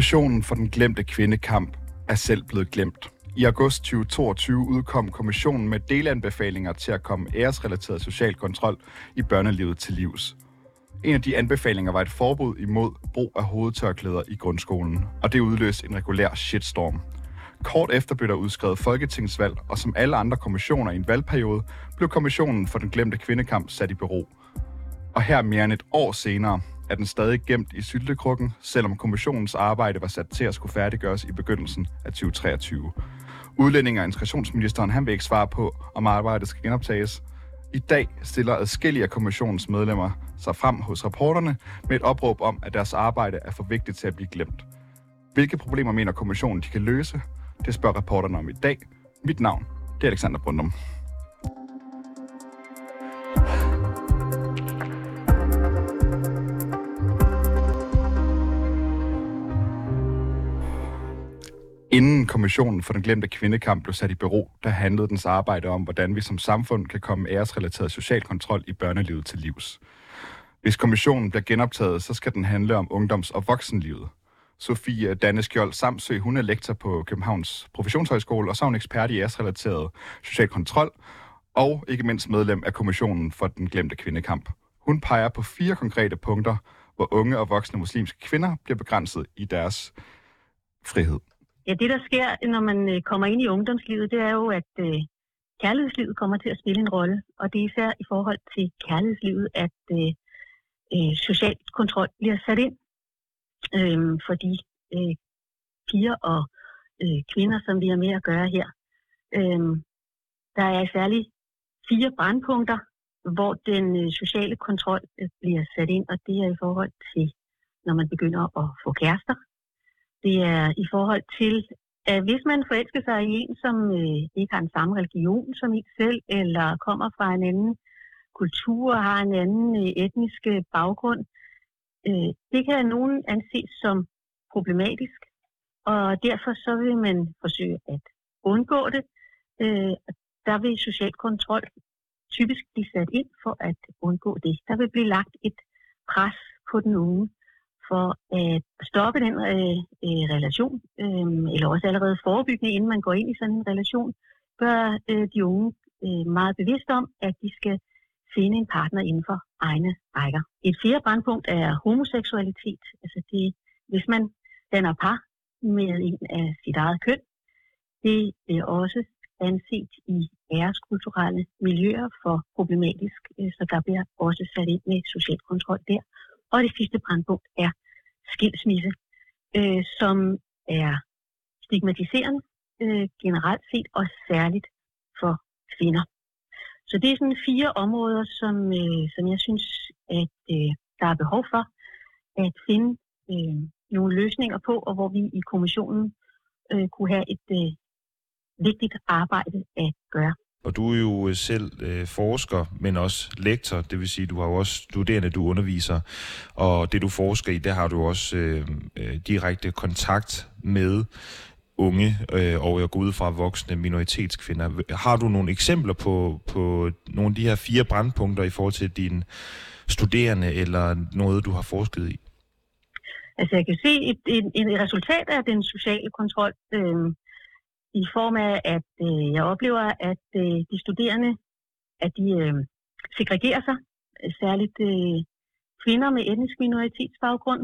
Kommissionen for den glemte kvindekamp er selv blevet glemt. I august 2022 udkom kommissionen med delanbefalinger til at komme æresrelateret social kontrol i børnelivet til livs. En af de anbefalinger var et forbud imod brug af hovedtørklæder i grundskolen, og det udløste en regulær shitstorm. Kort efter blev der udskrevet folketingsvalg, og som alle andre kommissioner i en valgperiode, blev kommissionen for den glemte kvindekamp sat i bero. Og her mere end et år senere er den stadig gemt i syltekrukken, selvom kommissionens arbejde var sat til at skulle færdiggøres i begyndelsen af 2023. Udlænding og integrationsministeren han vil ikke svare på, om arbejdet skal genoptages. I dag stiller adskillige af kommissionens medlemmer sig frem hos rapporterne med et opråb om, at deres arbejde er for vigtigt til at blive glemt. Hvilke problemer mener kommissionen, de kan løse? Det spørger rapporterne om i dag. Mit navn det er Alexander Brundum. Kommissionen for den glemte kvindekamp blev sat i bero, der handlede dens arbejde om, hvordan vi som samfund kan komme æresrelateret social kontrol i børnelivet til livs. Hvis kommissionen bliver genoptaget, så skal den handle om ungdoms- og voksenlivet. Sofie Danneskjold Samsø, hun er lektor på Københavns Professionshøjskole, og så er hun ekspert i æresrelateret social kontrol, og ikke mindst medlem af kommissionen for den glemte kvindekamp. Hun peger på fire konkrete punkter, hvor unge og voksne muslimske kvinder bliver begrænset i deres frihed. Ja, det der sker, når man øh, kommer ind i ungdomslivet, det er jo, at øh, kærlighedslivet kommer til at spille en rolle. Og det er især i forhold til kærlighedslivet, at øh, øh, social kontrol bliver sat ind. Øh, fordi øh, piger og øh, kvinder, som vi har med at gøre her. Øh, der er særligt fire brandpunkter, hvor den øh, sociale kontrol øh, bliver sat ind, og det er i forhold til, når man begynder at få kærester, det er i forhold til, at hvis man forelsker sig i en, som øh, ikke har den samme religion som en selv, eller kommer fra en anden kultur og har en anden øh, etnisk øh, baggrund, øh, det kan nogen anses som problematisk, og derfor så vil man forsøge at undgå det. Øh, der vil social kontrol typisk blive sat ind for at undgå det. Der vil blive lagt et pres på den unge for at stoppe den øh, øh, relation, øh, eller også allerede forebyggende, inden man går ind i sådan en relation, gør øh, de unge øh, meget bevidst om, at de skal finde en partner inden for egne rækker. Et fjerde brandpunkt er homoseksualitet. Altså det, hvis man danner par med en af sit eget køn, det er også anset i æreskulturelle miljøer for problematisk, øh, så der bliver også sat ind med social kontrol der. Og det sidste brandpunkt er skilsmisse, øh, som er stigmatiserende øh, generelt set, og særligt for kvinder. Så det er sådan fire områder, som, øh, som jeg synes, at øh, der er behov for at finde øh, nogle løsninger på, og hvor vi i kommissionen øh, kunne have et øh, vigtigt arbejde at gøre. Og du er jo øh, selv øh, forsker, men også lektor, det vil sige, du har jo også studerende, du underviser, og det du forsker i, der har du også øh, øh, direkte kontakt med unge, øh, og jeg går ud fra voksne minoritetskvinder. Har du nogle eksempler på, på nogle af de her fire brandpunkter i forhold til dine studerende, eller noget, du har forsket i? Altså jeg kan se et, et, et resultat af den sociale kontrol, øh, i form af, at øh, jeg oplever, at øh, de studerende, at de øh, segregerer sig, særligt øh, kvinder med etnisk minoritetsbaggrund,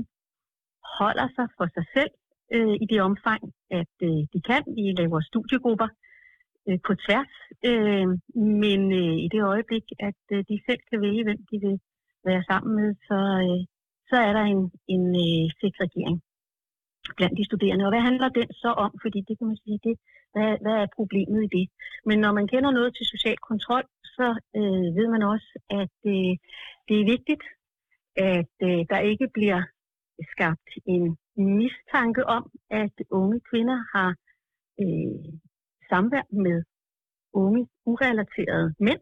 holder sig for sig selv øh, i det omfang, at øh, de kan. Vi laver studiegrupper øh, på tværs, øh, men øh, i det øjeblik, at øh, de selv kan vælge, hvem de vil være sammen med, så, øh, så er der en, en øh, segregering blandt de studerende. Og hvad handler den så om? Fordi det kan man sige, det, hvad, hvad er problemet i det? Men når man kender noget til social kontrol, så øh, ved man også, at øh, det er vigtigt, at øh, der ikke bliver skabt en mistanke om, at unge kvinder har øh, samvær med unge urelaterede mænd,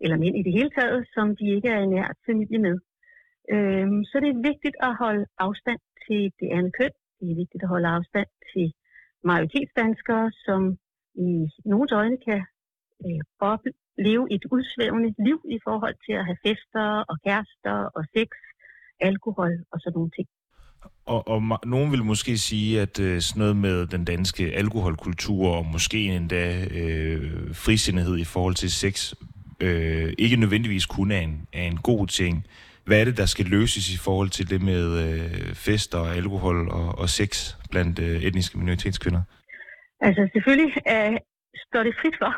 eller mænd i det hele taget, som de ikke er i nær familie med. Øh, så det er vigtigt at holde afstand til det andet køn, det er vigtigt at holde afstand til majoritetsdanskere, som i nogle øjne kan øh, opleve et udsvævende liv i forhold til at have fester og kærester og sex, alkohol og sådan nogle ting. Og, og nogen vil måske sige, at øh, sådan noget med den danske alkoholkultur, og måske endda øh, frisindighed i forhold til sex, øh, ikke nødvendigvis kun er en, er en god ting. Hvad er det, der skal løses i forhold til det med øh, og alkohol og, og sex blandt øh, etniske minoritetskvinder? Altså selvfølgelig øh, står det frit for,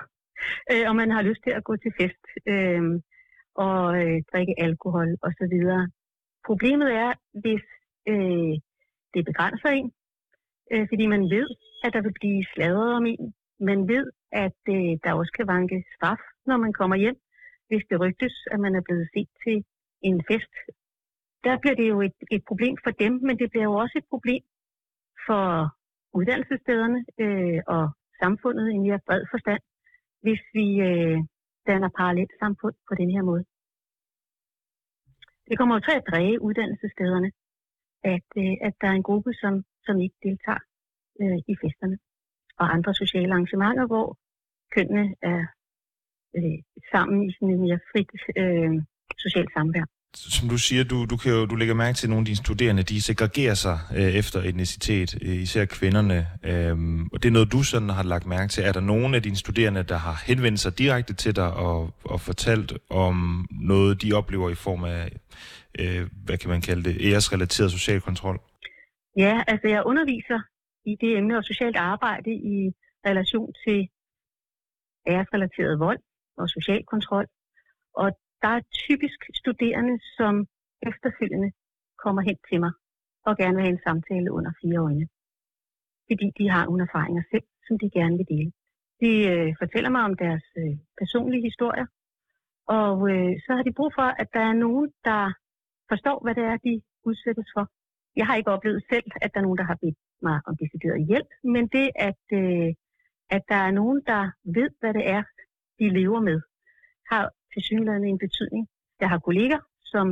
øh, om man har lyst til at gå til fest øh, og øh, drikke alkohol osv. Problemet er, hvis øh, det begrænser en, øh, fordi man ved, at der vil blive sladret om en. Man ved, at øh, der også kan vanke straf, når man kommer hjem, hvis det rygtes, at man er blevet set til en fest. Der bliver det jo et, et problem for dem, men det bliver jo også et problem for uddannelsesstederne øh, og samfundet i mere bred forstand, hvis vi øh, danner parallelt samfund på den her måde. Det kommer jo til at dræge uddannelsesstederne, at, øh, at der er en gruppe, som, som ikke deltager øh, i festerne og andre sociale arrangementer, hvor kønnene er øh, sammen i sådan en mere frit øh, socialt samvær som du siger, du, du, kan jo, du lægger mærke til, at nogle af dine studerende, de segregerer sig øh, efter etnicitet, øh, især kvinderne. Øh, og det er noget, du sådan har lagt mærke til. Er der nogen af dine studerende, der har henvendt sig direkte til dig og, og fortalt om noget, de oplever i form af, øh, hvad kan man kalde det, æresrelateret social kontrol? Ja, altså jeg underviser i det emne og socialt arbejde i relation til æresrelateret vold og social kontrol. Og der er typisk studerende, som efterfølgende kommer hen til mig og gerne vil have en samtale under fire øjne. Fordi de har nogle erfaringer selv, som de gerne vil dele. De øh, fortæller mig om deres øh, personlige historier, og øh, så har de brug for, at der er nogen, der forstår, hvad det er, de udsættes for. Jeg har ikke oplevet selv, at der er nogen, der har bedt mig om decideret hjælp, men det, at, øh, at der er nogen, der ved, hvad det er, de lever med, har til synligheden en betydning. Jeg har kolleger, som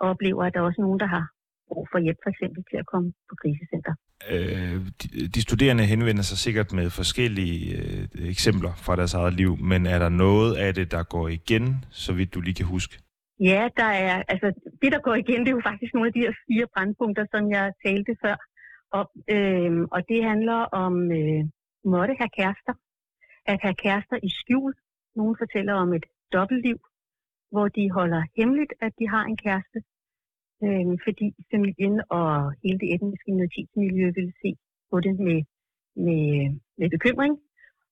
oplever, at der er også nogen, der har brug for hjælp, for eksempel til at komme på krisecenter. Øh, de, de studerende henvender sig sikkert med forskellige øh, eksempler fra deres eget liv, men er der noget af det, der går igen, så vidt du lige kan huske? Ja, der er, altså det, der går igen, det er jo faktisk nogle af de her fire brandpunkter, som jeg talte før om. Øh, og det handler om øh, måtte have kærester, at have kærester i skjul. Nogle fortæller om et dobbeltliv, hvor de holder hemmeligt, at de har en kæreste, øh, fordi familien og hele det etniske minoritetsmiljø vil se på det med, med, med bekymring,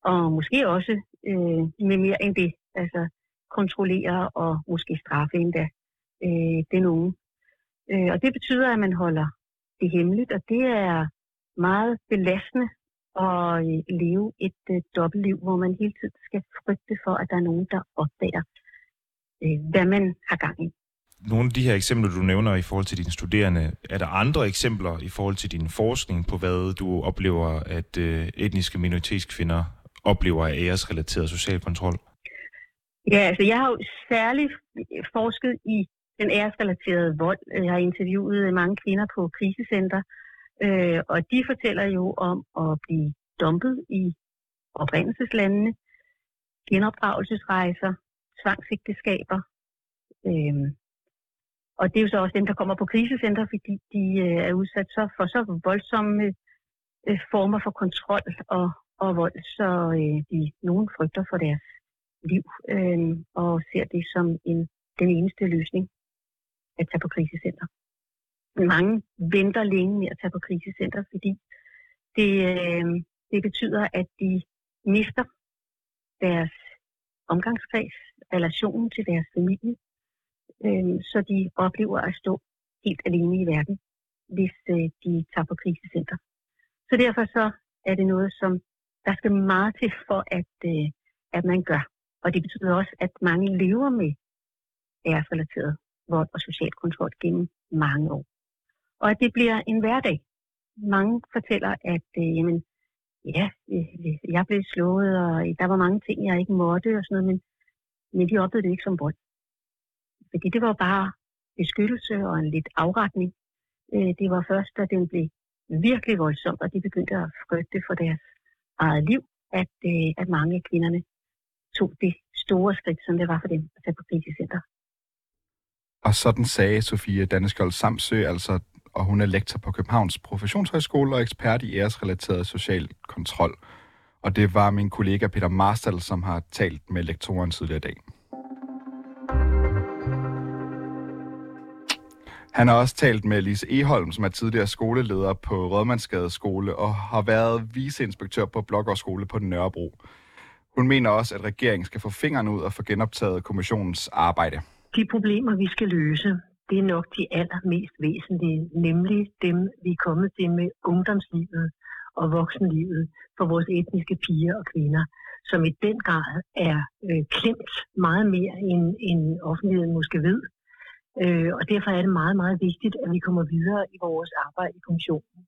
og måske også øh, med mere end det, altså kontrollere og måske straffe endda øh, den unge. Øh, og det betyder, at man holder det hemmeligt, og det er meget belastende at øh, leve et øh, dobbeltliv, hvor man hele tiden skal frygte for, at der er nogen, der opdager, øh, hvad man har gang i. Nogle af de her eksempler, du nævner i forhold til dine studerende, er der andre eksempler i forhold til din forskning på, hvad du oplever, at øh, etniske minoritetskvinder oplever af æresrelateret social kontrol? Ja, altså jeg har jo særligt forsket i den æresrelaterede vold. Jeg har interviewet mange kvinder på krisecenter, Øh, og de fortæller jo om at blive dumpet i oprindelseslandene, genopdragelsesrejser, tvangsægteskaber. Øh, og det er jo så også dem, der kommer på krisecenter, fordi de øh, er udsat så for så voldsomme øh, former for kontrol og, og vold, så øh, de nogen frygter for deres liv øh, og ser det som en, den eneste løsning at tage på krisecenter mange venter længe med at tage på krisecenter, fordi det, øh, det betyder, at de mister deres omgangskreds, relationen til deres familie, øh, så de oplever at stå helt alene i verden, hvis øh, de tager på krisecenter. Så derfor så er det noget, som der skal meget til for, at, øh, at man gør. Og det betyder også, at mange lever med æresrelateret vold og social kontrol gennem mange år og at det bliver en hverdag. Mange fortæller, at øh, jamen, ja, øh, jeg blev slået, og der var mange ting, jeg ikke måtte og sådan noget, men, men de oplevede det ikke som vold. Fordi det var bare beskyttelse og en lidt afretning. Øh, det var først, da den blev virkelig voldsom, og de begyndte at frygte for deres eget liv, at, øh, at mange af kvinderne tog det store skridt, som det var for dem at tage på krisecenter. Og sådan sagde Sofie Danneskjold Samsø, altså og hun er lektor på Københavns Professionshøjskole og ekspert i æresrelateret social kontrol. Og det var min kollega Peter Marstal, som har talt med lektoren tidligere i dag. Han har også talt med Lise Eholm, som er tidligere skoleleder på Rødmandsgade skole og har været viceinspektør på Blågård skole på Nørrebro. Hun mener også, at regeringen skal få fingrene ud og få genoptaget kommissionens arbejde. De problemer, vi skal løse, det er nok de allermest væsentlige, nemlig dem, vi er kommet til med ungdomslivet og voksenlivet for vores etniske piger og kvinder, som i den grad er øh, klemt meget mere, end, end offentligheden måske ved. Øh, og derfor er det meget, meget vigtigt, at vi kommer videre i vores arbejde i kommissionen.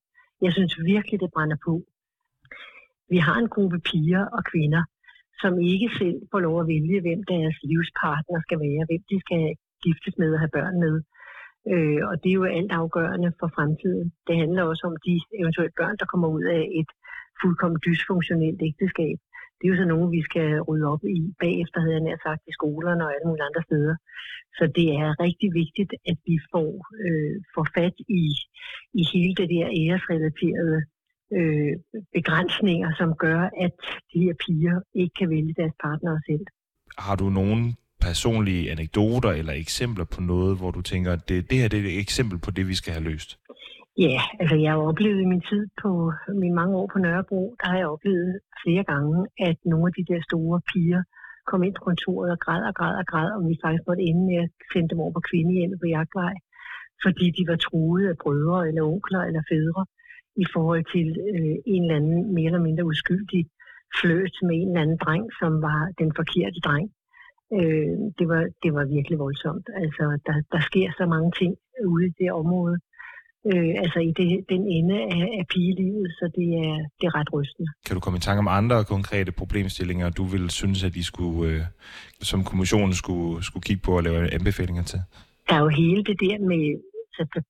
Jeg synes virkelig, det brænder på. Vi har en gruppe piger og kvinder, som ikke selv får lov at vælge, hvem deres livspartner skal være, hvem de skal giftes med og have børn med. Øh, og det er jo alt afgørende for fremtiden. Det handler også om de eventuelle børn, der kommer ud af et fuldkommen dysfunktionelt ægteskab. Det er jo så nogen, vi skal rydde op i bagefter, havde jeg nær sagt, i skolerne og alle mulige andre steder. Så det er rigtig vigtigt, at vi får, øh, får fat i, i hele det der æresrelaterede øh, begrænsninger, som gør, at de her piger ikke kan vælge deres partner selv. Har du nogen personlige anekdoter eller eksempler på noget, hvor du tænker, at det, det her det er et eksempel på det, vi skal have løst? Ja, altså jeg har oplevet i min tid på mine mange år på Nørrebro, der har jeg oplevet flere gange, at nogle af de der store piger kom ind på kontoret og græd og græd og græd, og vi faktisk måtte ende med at sende dem over på kvindehjemmet på jagtvej, fordi de var truet af brødre eller onkler eller fædre i forhold til øh, en eller anden mere eller mindre uskyldig fløt med en eller anden dreng, som var den forkerte dreng. Øh, det, var, det var virkelig voldsomt. Altså, der, der sker så mange ting ude i det område, øh, altså i det, den ende af, af pigelivet, så det er, det er ret rystende. Kan du komme i tanke om andre konkrete problemstillinger, du vil synes, at de skulle, øh, som kommissionen skulle, skulle kigge på og lave anbefalinger til? Der er jo hele det der med så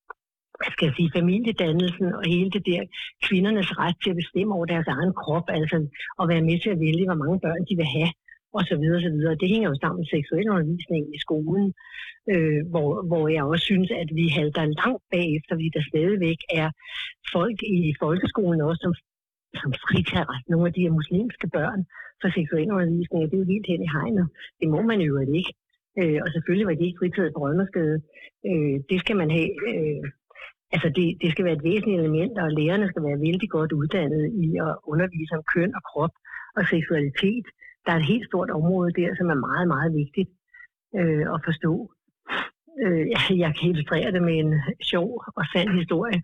hvad skal jeg sige, familiedannelsen og hele det der kvindernes ret til at bestemme over deres egen krop, altså at være med til at vælge, hvor mange børn de vil have, og så videre, og så videre. Det hænger jo sammen med seksuel undervisning i skolen, øh, hvor, hvor jeg også synes, at vi halter langt bagefter, fordi der stadigvæk er folk i folkeskolen også, som, som fritager nogle af de her muslimske børn for seksuel undervisning, det er jo helt hen i hegnet. Det må man jo ikke. Øh, og selvfølgelig var de ikke fritaget på Rønnerskade. Øh, det skal man have øh, Altså det, det skal være et væsentligt element, og lærerne skal være vældig godt uddannet i at undervise om køn og krop og seksualitet. Der er et helt stort område der, som er meget, meget vigtigt øh, at forstå. Øh, jeg kan illustrere det med en sjov og sand historie,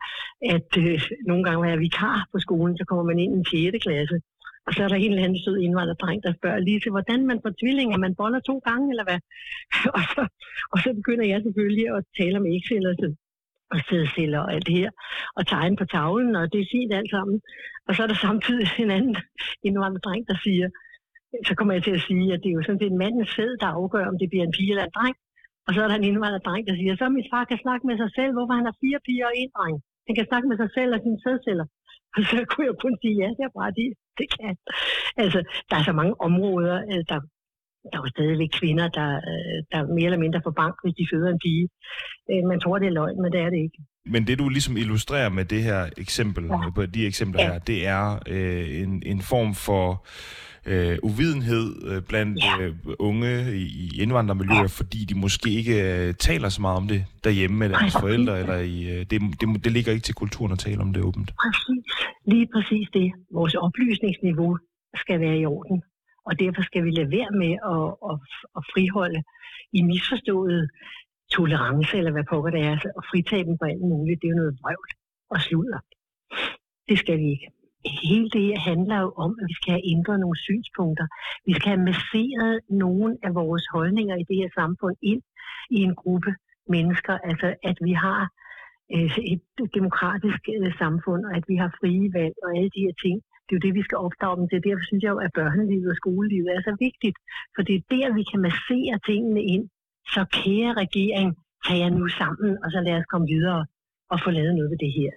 at øh, nogle gange, når jeg er vikar på skolen, så kommer man ind i en 6. klasse, og så er der en eller anden sød indvandrerdreng, der spørger lige til, hvordan man får tvillinger, man boller to gange, eller hvad? og, så, og så begynder jeg selvfølgelig at tale om Excel og og sædceller og alt det her, og tegne på tavlen, og det er fint alt sammen. Og så er der samtidig en anden indvandrerdreng, der siger, så kommer jeg til at sige, at det er jo sådan set mandens sæd, der afgør, om det bliver en pige eller en dreng. Og så er der en indvandrerdreng, der siger, så min far kan snakke med sig selv, hvorfor han har fire piger og en dreng. Han kan snakke med sig selv og sine sædceller. Og så kunne jeg kun sige, ja, det er bare det, det kan. Altså, der er så mange områder, øh, der, der er jo stadigvæk kvinder, der, øh, der mere eller mindre får bank, hvis de føder en pige. Øh, man tror, det er løgn, men det er det ikke. Men det, du ligesom illustrerer med det her eksempel, ja. på de eksempler ja. her, det er øh, en, en form for øh, uvidenhed øh, blandt ja. øh, unge i, i indvandrermiljøer, ja. fordi de måske ikke øh, taler så meget om det derhjemme med deres forældre, eller i, øh, det, det, det ligger ikke til kulturen at tale om det åbent. Præcis. Lige præcis det. Vores oplysningsniveau skal være i orden. Og derfor skal vi lade være med at, at, at friholde i misforstået tolerance, eller hvad pokker det er, og fritage dem for alt muligt. Det er jo noget vrøvl og sludder. Det skal vi ikke. Hele det her handler jo om, at vi skal have ændret nogle synspunkter. Vi skal have masseret nogle af vores holdninger i det her samfund ind i en gruppe mennesker. Altså, at vi har øh, et demokratisk øh, samfund, og at vi har frie valg og alle de her ting det er jo det, vi skal opdrage dem til. Derfor synes jeg jo, at børnelivet og skolelivet er så vigtigt. For det er der, vi kan massere tingene ind. Så kære regering, tag jer nu sammen, og så lad os komme videre og få lavet noget ved det her.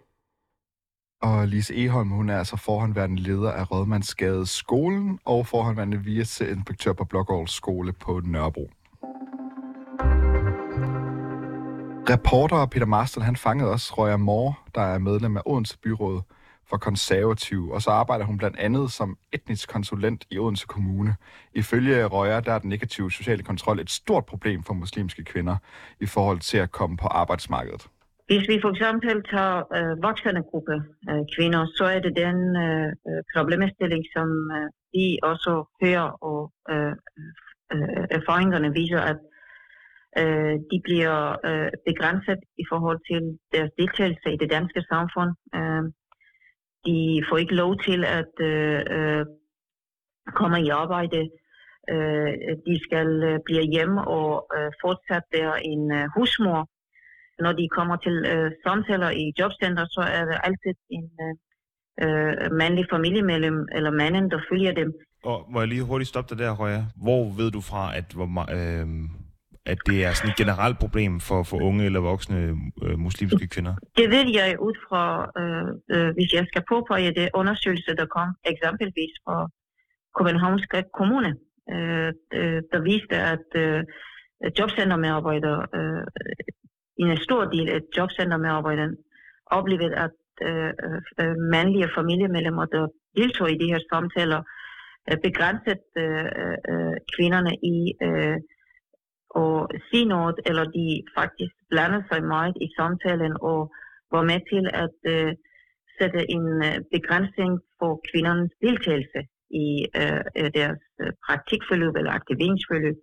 Og Lise Eholm, hun er altså forhåndværende leder af Rødmandsgade skolen og forhåndværende viceinspektør på Blågårds skole på Nørrebro. Reporter Peter Marston, han fangede også Røya Moore, der er medlem af Odense Byråd for konservativ, og så arbejder hun blandt andet som etnisk konsulent i Odense Kommune. Ifølge Røya, der er den negative sociale kontrol et stort problem for muslimske kvinder i forhold til at komme på arbejdsmarkedet. Hvis vi for eksempel tager øh, voksne gruppe øh, kvinder, så er det den øh, øh problemstilling, som øh, vi også hører, og øh, øh, erfaringerne viser, at øh, de bliver øh, begrænset i forhold til deres deltagelse i det danske samfund. Øh, de får ikke lov til at øh, øh, komme i arbejde. Øh, de skal øh, blive hjemme og øh, fortsat være en øh, husmor. Når de kommer til øh, samtaler i jobcenter, så er der altid en øh, øh mandlig familiemedlem eller manden, der følger dem. Og må jeg lige hurtigt stoppe dig der, Røja? Hvor ved du fra, at, hvor, øh, at det er sådan et generelt problem for, for unge eller voksne øh, muslimske kvinder? Det ved jeg ud fra, øh, øh, hvis jeg skal påpege det undersøgelse, der kom eksempelvis fra Københavns Kommune, øh, øh, der viste, at øh, jobcentermedarbejdere, øh, en stor del af jobcentermedarbejderne, oplevede, at øh, øh, mandlige familiemedlemmer, der deltog i de her samtaler, øh, begrænset øh, øh, kvinderne i øh, at sige noget, eller de faktisk blandede sig meget i samtalen og var med til at øh, sætte en øh, begrænsning for kvindernes deltagelse i øh, øh deres øh, praktikforløb eller aktiveringsforløb.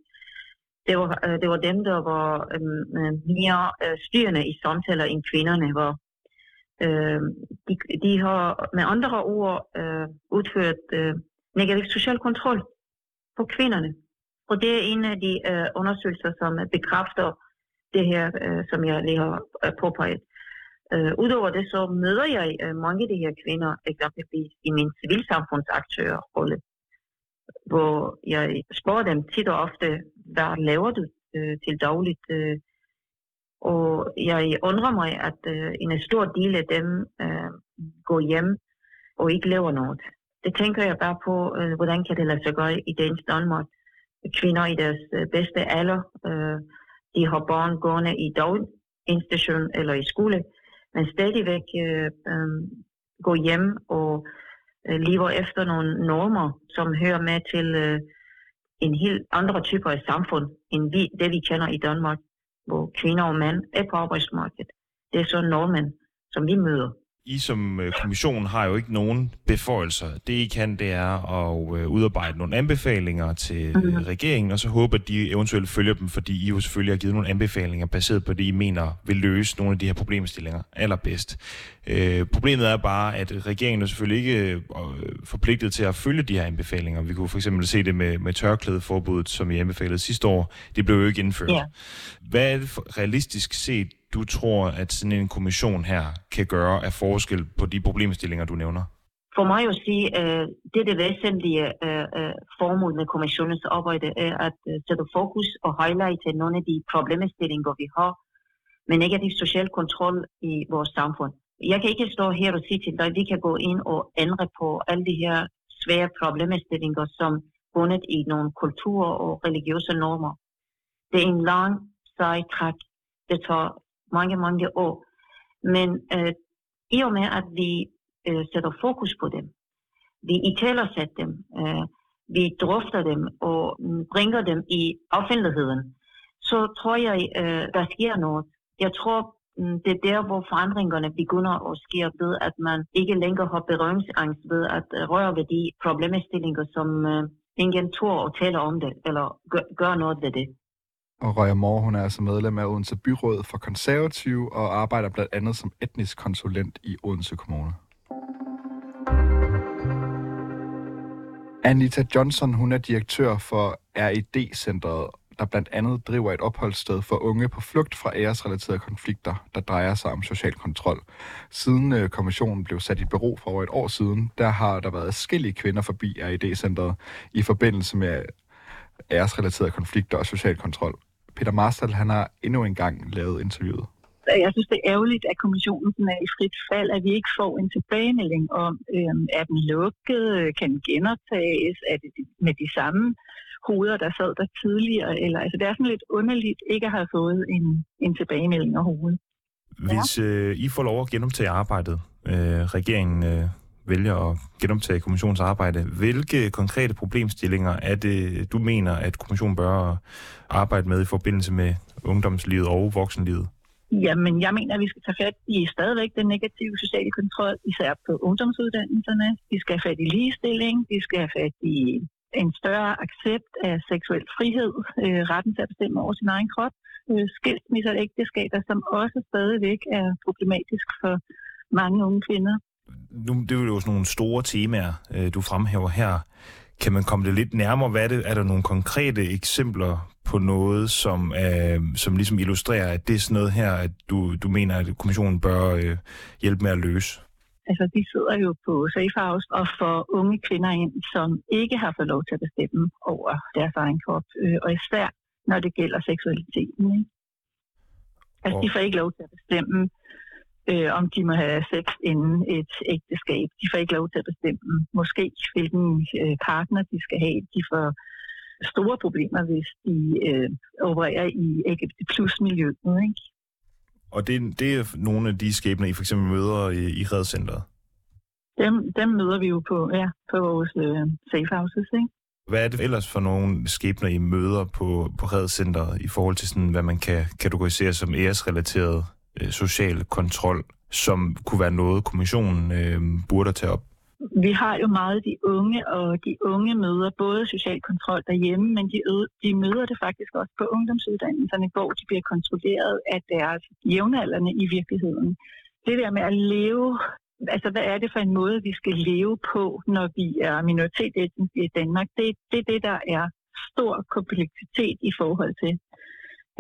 Det var, øh, det var dem, der var øhm, øh, mere øh, styrende i samtaler end kvinderne var. Øh, de, de har med andre ord øh, udført øh, negativ social kontrol på kvinderne. Og det er en af de øh, undersøgelser, som bekræfter det her, øh, som jeg lige har øh, påpeget. Øh, Udover det, så møder jeg øh, mange af de her kvinder, eksempelvis i min civilsamfundsaktørrolle, hvor jeg spørger dem tit og ofte, hvad laver du øh, til dagligt? Øh, og jeg undrer mig, at øh, en stor del af dem øh, går hjem og ikke laver noget. Det tænker jeg bare på, øh, hvordan kan det lade sig gøre i dagens Danmark kvinder i deres øh, bedste alder. Øh, de har børn gående i daginstitution eller i skole, men stadigvæk øh, øh, går hjem og øh, lever efter nogle normer, som hører med til øh, en helt andre typer af samfund, end vi, det vi kender i Danmark, hvor kvinder og mænd er på arbejdsmarkedet. Det er så normen, som vi møder. I som øh, kommission har jo ikke nogen beføjelser. Det I kan, det er at øh, udarbejde nogle anbefalinger til mm-hmm. regeringen, og så håbe, at de eventuelt følger dem, fordi I jo selvfølgelig har givet nogle anbefalinger baseret på det, I mener vil løse nogle af de her problemstillinger allerbedst. Øh, problemet er bare, at regeringen er selvfølgelig ikke forpligtet til at følge de her anbefalinger. Vi kunne for eksempel se det med, med tørklædeforbuddet, som I anbefalede sidste år. Det blev jo ikke indført. Yeah. Hvad er det for, realistisk set, du tror, at sådan en kommission her kan gøre af forskel på de problemstillinger, du nævner? For mig at sige, at det er det væsentlige øh, øh, formål med kommissionens arbejde, er at øh, sætte fokus og highlighte nogle af de problemstillinger, vi har med negativ social kontrol i vores samfund. Jeg kan ikke stå her og sige til dig, at vi kan gå ind og ændre på alle de her svære problemstillinger, som bundet i nogle kulturer og religiøse normer. Det er en lang, sej træk. Det tager mange, mange år. Men øh, i og med, at vi øh, sætter fokus på dem, vi i dem, øh, vi drøfter dem og mm, bringer dem i offentligheden, så tror jeg, øh, der sker noget. Jeg tror, mm, det er der, hvor forandringerne begynder at ske ved, at man ikke længere har berøringsangst ved at øh, røre ved de problemstillinger, som øh, ingen tror at tale om det, eller gør, gør noget ved det. Og Røja Mor, hun er altså medlem af Odense Byråd for Konservative og arbejder blandt andet som etnisk konsulent i Odense Kommune. Anita Johnson, hun er direktør for RED-centret, der blandt andet driver et opholdssted for unge på flugt fra æresrelaterede konflikter, der drejer sig om social kontrol. Siden øh, kommissionen blev sat i bero for over et år siden, der har der været forskellige kvinder forbi RED-centret i forbindelse med æresrelaterede konflikter og social kontrol. Peter Marstal, han har endnu en gang lavet interviewet. Jeg synes, det er ærgerligt, at kommissionen er i frit fald, at vi ikke får en tilbagemelding om, øhm, er den lukket, kan den genoptages, er det med de samme hoveder, der sad der tidligere. Eller, altså, det er sådan lidt underligt ikke at have fået en, en tilbagemelding overhovedet. Hvis øh, I får lov at genoptage arbejdet, øh, regeringen øh, vælger at genoptage kommissionens arbejde, hvilke konkrete problemstillinger er det, du mener, at kommissionen bør arbejde med i forbindelse med ungdomslivet og voksenlivet? Jamen, jeg mener, at vi skal tage fat i stadigvæk den negative sociale kontrol, især på ungdomsuddannelserne. Vi skal have fat i ligestilling, vi skal have fat i en større accept af seksuel frihed, øh, retten til at bestemme over sin egen krop, øh, skilsmisser og ægteskaber, som også stadigvæk er problematisk for mange unge kvinder. Nu, det er jo sådan nogle store temaer, øh, du fremhæver her. Kan man komme det lidt nærmere? Hvad er, det? er der nogle konkrete eksempler på noget, som, øh, som ligesom illustrerer, at det er sådan noget her, at du, du mener, at kommissionen bør øh, hjælpe med at løse? Altså, de sidder jo på Safe House og får unge kvinder ind, som ikke har fået lov til at bestemme over deres egen krop, øh, og især når det gælder seksualiteten. Ikke? Altså, de får ikke lov til at bestemme, øh, om de må have sex inden et ægteskab. De får ikke lov til at bestemme, måske hvilken øh, partner de skal have. De får store problemer, hvis de øh, opererer i LGBT plus miljøet. Ikke? Og det, det er nogle af de skæbner, I for eksempel møder i, i redcenteret? Dem, dem møder vi jo på, ja, på vores øh, safe houses, ikke? Hvad er det ellers for nogle skæbner, I møder på, på redcenteret i forhold til, sådan, hvad man kan kategorisere som æresrelateret øh, social kontrol, som kunne være noget, kommissionen øh, burde tage op? Vi har jo meget de unge, og de unge møder både social kontrol derhjemme, men de, de møder det faktisk også på ungdomsuddannelserne, hvor de bliver kontrolleret af deres jævnaldrende i virkeligheden. Det der med at leve, altså hvad er det for en måde, vi skal leve på, når vi er minoritet i Danmark, det, det er det, der er stor kompleksitet i forhold til.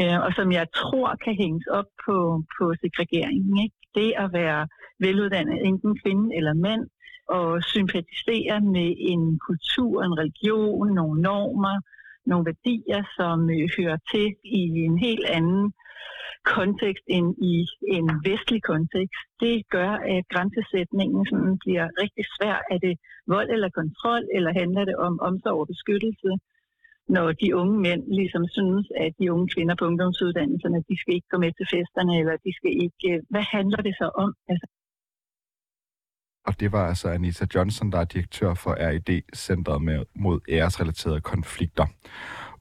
Øh, og som jeg tror kan hænges op på, på segregeringen. Ikke? Det at være veluddannet, enten kvinde eller mand, og sympatisere med en kultur, en religion, nogle normer, nogle værdier, som øh, hører til i en helt anden kontekst end i en vestlig kontekst. Det gør, at grænsesætningen sådan bliver rigtig svær. Er det vold eller kontrol, eller handler det om omsorg og beskyttelse? Når de unge mænd ligesom synes, at de unge kvinder på ungdomsuddannelserne, de skal ikke gå med til festerne, eller de skal ikke... Øh, hvad handler det så om? Altså, og det var altså Anita Johnson, der er direktør for RID, Centret med, mod æresrelaterede konflikter.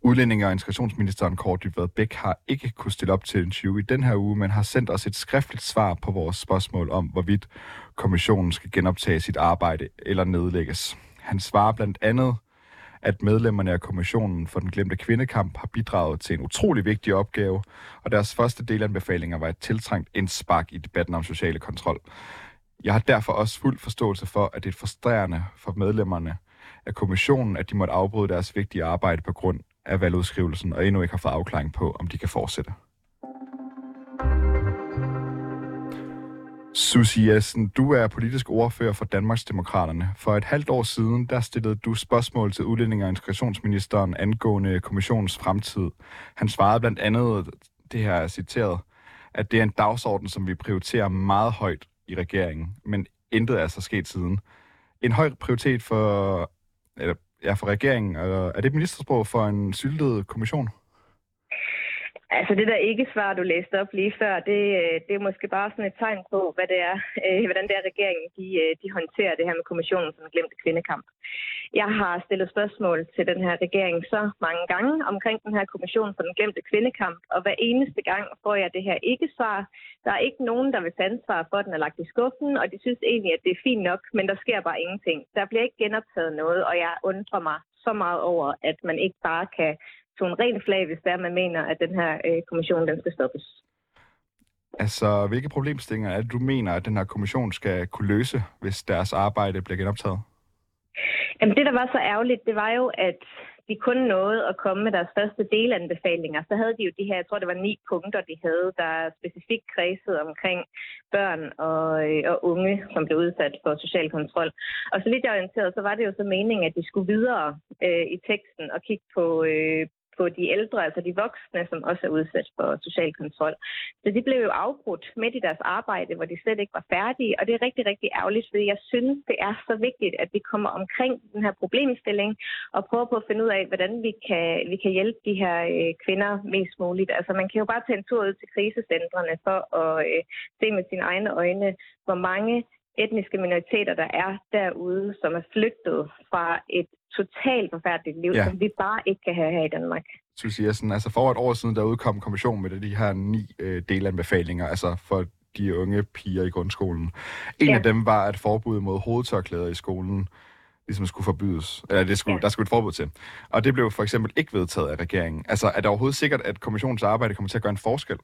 Udlændinge- og integrationsministeren Kåre Dybvad Bæk har ikke kunne stille op til en 20 i den her uge, men har sendt os et skriftligt svar på vores spørgsmål om, hvorvidt kommissionen skal genoptage sit arbejde eller nedlægges. Han svarer blandt andet, at medlemmerne af kommissionen for den glemte kvindekamp har bidraget til en utrolig vigtig opgave, og deres første delanbefalinger var et tiltrængt indspark i debatten om sociale kontrol. Jeg har derfor også fuld forståelse for, at det er frustrerende for medlemmerne af kommissionen, at de måtte afbryde deres vigtige arbejde på grund af valgudskrivelsen, og endnu ikke har fået afklaring på, om de kan fortsætte. Susie Jessen, du er politisk ordfører for Danmarks Demokraterne. For et halvt år siden, der stillede du spørgsmål til udlænding- og integrationsministeren angående kommissionens fremtid. Han svarede blandt andet, det her er citeret, at det er en dagsorden, som vi prioriterer meget højt, i regeringen, men intet er så sket siden. En høj prioritet for, eller, ja, for regeringen, er det ministersprog for en syltet kommission? Altså det der ikke-svar, du læste op lige før, det, øh, det er måske bare sådan et tegn på, hvad det er, øh, hvordan det er, regeringen de, øh, de håndterer det her med kommissionen som glemte kvindekamp. Jeg har stillet spørgsmål til den her regering så mange gange omkring den her kommission for den glemte kvindekamp, og hver eneste gang får jeg det her ikke-svar. Der er ikke nogen, der vil tage ansvar for, at den er lagt i skuffen, og de synes egentlig, at det er fint nok, men der sker bare ingenting. Der bliver ikke genoptaget noget, og jeg undrer mig så meget over, at man ikke bare kan tog en ren flag, hvis der man mener, at den her øh, kommission den skal stoppes. Altså, hvilke problemstillinger er det, du mener, at den her kommission skal kunne løse, hvis deres arbejde bliver genoptaget? Jamen, det, der var så ærgerligt, det var jo, at de kun nåede at komme med deres første delanbefalinger. Så havde de jo de her, jeg tror, det var ni punkter, de havde, der specifikt kredsede omkring børn og, øh, og unge, som blev udsat for social kontrol. Og så vidt jeg orienteret, så var det jo så meningen, at de skulle videre øh, i teksten og kigge på, øh, på de ældre, altså de voksne, som også er udsat for social kontrol. Så de blev jo afbrudt midt i deres arbejde, hvor de slet ikke var færdige, og det er rigtig, rigtig ærgerligt, fordi jeg synes, det er så vigtigt, at vi kommer omkring den her problemstilling og prøver på at finde ud af, hvordan vi kan, vi kan hjælpe de her øh, kvinder mest muligt. Altså man kan jo bare tage en tur ud til krisecentrene for at øh, se med sine egne øjne, hvor mange etniske minoriteter, der er derude, som er flygtet fra et totalt forfærdeligt liv, ja. som vi bare ikke kan have her i Danmark. Susie Jessen, altså for et år siden, der udkom kommissionen med de her ni øh, delanbefalinger, altså for de unge piger i grundskolen. En ja. af dem var, at forbud mod hovedtørklæder i skolen ligesom skulle forbydes. Eller det skulle, ja. der skulle et forbud til. Og det blev for eksempel ikke vedtaget af regeringen. Altså, er det overhovedet sikkert, at kommissionens arbejde kommer til at gøre en forskel?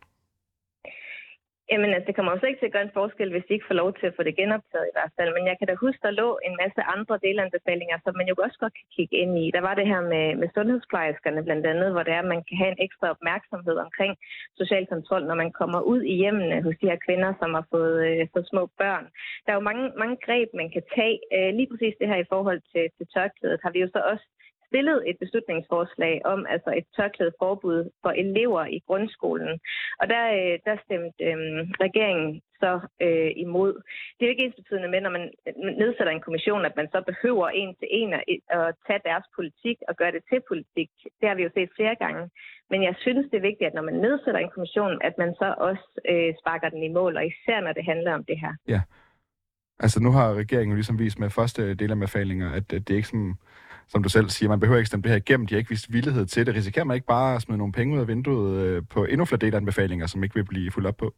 Jamen, altså, det kommer også ikke til at gøre en forskel, hvis de ikke får lov til at få det genoptaget i hvert fald. Men jeg kan da huske, der lå en masse andre delanbefalinger, som man jo også godt kan kigge ind i. Der var det her med, med sundhedsplejerskerne blandt andet, hvor det er, at man kan have en ekstra opmærksomhed omkring social kontrol, når man kommer ud i hjemmene hos de her kvinder, som har fået, øh, fået små børn. Der er jo mange, mange greb, man kan tage. Øh, lige præcis det her i forhold til, til tørklædet har vi jo så også stillet et beslutningsforslag om altså et tørklædet forbud for elever i grundskolen. Og der, øh, der stemte øh, regeringen så øh, imod. Det er jo ikke ens betydende med, når man øh, nedsætter en kommission, at man så behøver en til en at, at tage deres politik og gøre det til politik. Det har vi jo set flere gange. Men jeg synes, det er vigtigt, at når man nedsætter en kommission, at man så også øh, sparker den i mål, og især når det handler om det her. Ja. Altså nu har regeringen ligesom vist med første øh, del af anbefalinger, at det er ikke sådan som du selv siger, man behøver ikke stemme det her igennem, de har ikke vist villighed til det. Risikerer man ikke bare at smide nogle penge ud af vinduet øh, på endnu flere delanbefalinger, som ikke vil blive fuldt op på?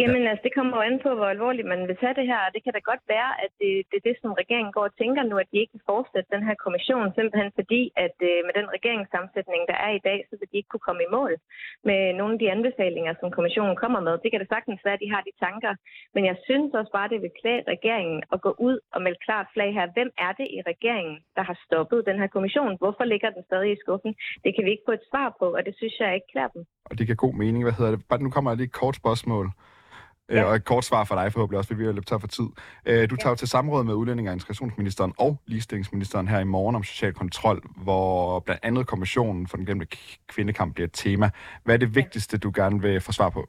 Jamen altså, det kommer jo an på, hvor alvorligt man vil tage det her. Det kan da godt være, at det, det er det, som regeringen går og tænker nu, at de ikke vil fortsætte den her kommission, simpelthen fordi, at øh, med den regeringssammensætning, der er i dag, så vil de ikke kunne komme i mål med nogle af de anbefalinger, som kommissionen kommer med. Det kan da sagtens være, at de har de tanker. Men jeg synes også bare, det vil klæde regeringen at gå ud og melde klart flag her. Hvem er det i regeringen, der har stoppet den her kommission? Hvorfor ligger den stadig i skuffen? Det kan vi ikke få et svar på, og det synes jeg ikke klæder dem. Og det giver god mening. Hvad hedder det? Bare nu kommer jeg lige et kort spørgsmål. Ja. Øh, og et kort svar for dig forhåbentlig også, fordi vi har løbet tør for tid. Øh, du tager ja. til samråd med udlænding- og integrationsministeren og ligestillingsministeren her i morgen om social kontrol, hvor blandt andet kommissionen for den glemte kvindekamp bliver et tema. Hvad er det vigtigste, du gerne vil få svar på?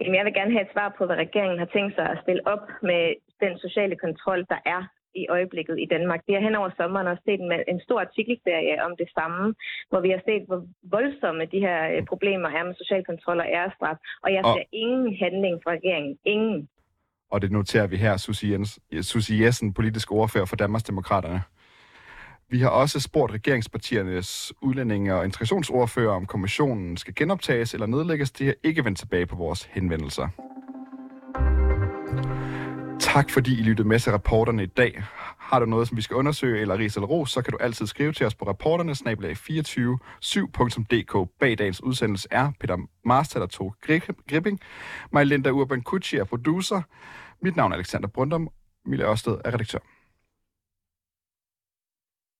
Jamen, jeg vil gerne have et svar på, hvad regeringen har tænkt sig at stille op med den sociale kontrol, der er i øjeblikket i Danmark. Vi har hen over sommeren også set en, en stor artikelserie om det samme, hvor vi har set, hvor voldsomme de her øh, problemer er med social kontrol og ærestraf. Og jeg ser og... ingen handling fra regeringen. Ingen. Og det noterer vi her, Susie, Jens, Susie Jessen, politisk ordfører for Danmarks Demokraterne. Vi har også spurgt regeringspartiernes udlændinge- og integrationsordfører, om kommissionen skal genoptages eller nedlægges. Det har ikke vendt tilbage på vores henvendelser. Tak fordi I lyttede med til rapporterne i dag. Har du noget, som vi skal undersøge, eller ris eller ros, så kan du altid skrive til os på rapporterne, snablag 247.dk. Bag dagens udsendelse er Peter Marstad og Tog Gripping. Mig Linda Urban Kutschi er producer. Mit navn er Alexander Brundum. Mille Ørsted er redaktør.